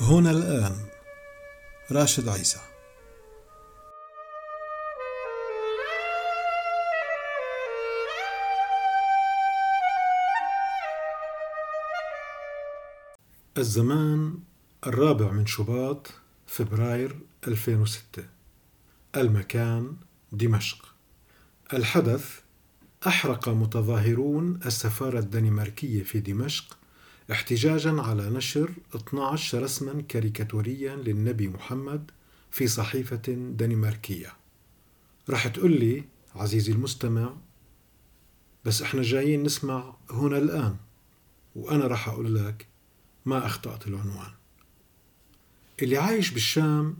هنا الآن راشد عيسى. الزمان الرابع من شباط فبراير 2006 المكان دمشق. الحدث أحرق متظاهرون السفارة الدنماركية في دمشق احتجاجا على نشر 12 رسما كاريكاتوريا للنبي محمد في صحيفة دنماركية. رح تقول لي عزيزي المستمع بس إحنا جايين نسمع هنا الآن وأنا رح أقول لك ما أخطأت العنوان. اللي عايش بالشام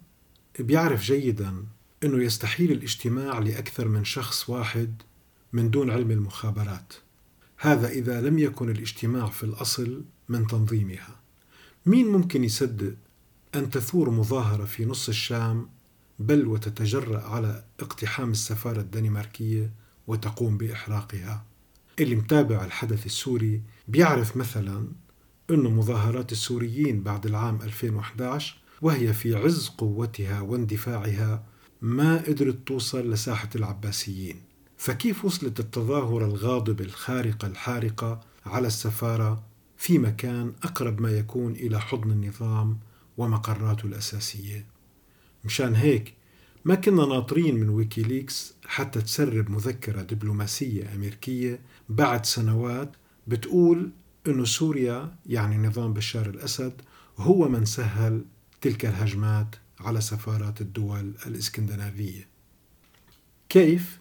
بيعرف جيدا أنه يستحيل الاجتماع لأكثر من شخص واحد من دون علم المخابرات. هذا إذا لم يكن الاجتماع في الأصل من تنظيمها. مين ممكن يصدق أن تثور مظاهرة في نص الشام بل وتتجرأ على اقتحام السفارة الدنماركية وتقوم بإحراقها؟ اللي متابع الحدث السوري بيعرف مثلا أن مظاهرات السوريين بعد العام 2011 وهي في عز قوتها واندفاعها ما قدرت توصل لساحة العباسيين. فكيف وصلت التظاهرة الغاضبة الخارقة الحارقة على السفارة في مكان أقرب ما يكون إلى حضن النظام ومقراته الأساسية مشان هيك ما كنا ناطرين من ويكيليكس حتى تسرب مذكرة دبلوماسية أمريكية بعد سنوات بتقول أنه سوريا يعني نظام بشار الأسد هو من سهل تلك الهجمات على سفارات الدول الإسكندنافية كيف؟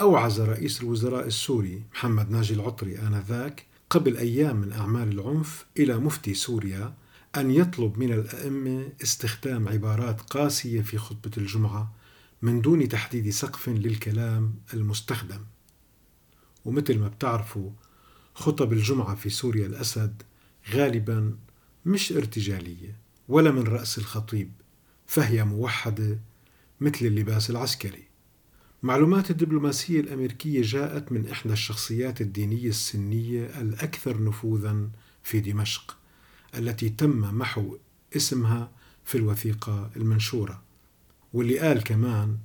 أوعز رئيس الوزراء السوري محمد ناجي العطري آنذاك قبل أيام من أعمال العنف إلى مفتي سوريا أن يطلب من الأئمة استخدام عبارات قاسية في خطبة الجمعة من دون تحديد سقف للكلام المستخدم. ومثل ما بتعرفوا خطب الجمعة في سوريا الأسد غالبا مش ارتجالية ولا من رأس الخطيب فهي موحدة مثل اللباس العسكري. معلومات الدبلوماسية الأمريكية جاءت من إحدى الشخصيات الدينية السنية الأكثر نفوذا في دمشق التي تم محو اسمها في الوثيقة المنشورة. واللي قال كمان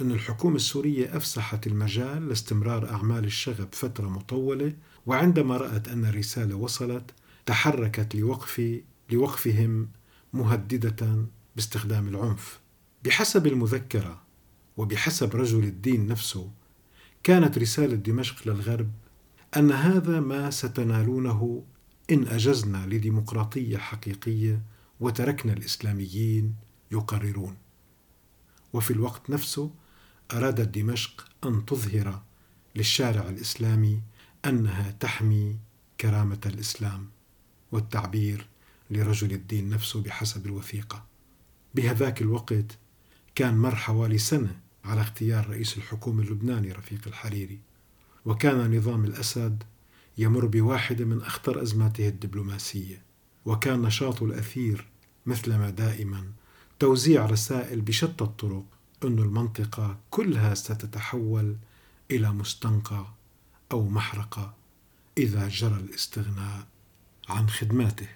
أن الحكومة السورية أفسحت المجال لاستمرار أعمال الشغب فترة مطولة وعندما رأت أن الرسالة وصلت تحركت لوقف لوقفهم مهددة باستخدام العنف. بحسب المذكرة وبحسب رجل الدين نفسه كانت رسالة دمشق للغرب أن هذا ما ستنالونه إن أجزنا لديمقراطية حقيقية وتركنا الإسلاميين يقررون. وفي الوقت نفسه أرادت دمشق أن تظهر للشارع الإسلامي أنها تحمي كرامة الإسلام والتعبير لرجل الدين نفسه بحسب الوثيقة. بهذاك الوقت كان مر حوالي سنة على اغتيال رئيس الحكومة اللبناني رفيق الحريري. وكان نظام الأسد يمر بواحدة من أخطر أزماته الدبلوماسية. وكان نشاطه الأثير مثلما دائما توزيع رسائل بشتى الطرق أن المنطقة كلها ستتحول إلى مستنقع أو محرقة إذا جرى الاستغناء عن خدماته.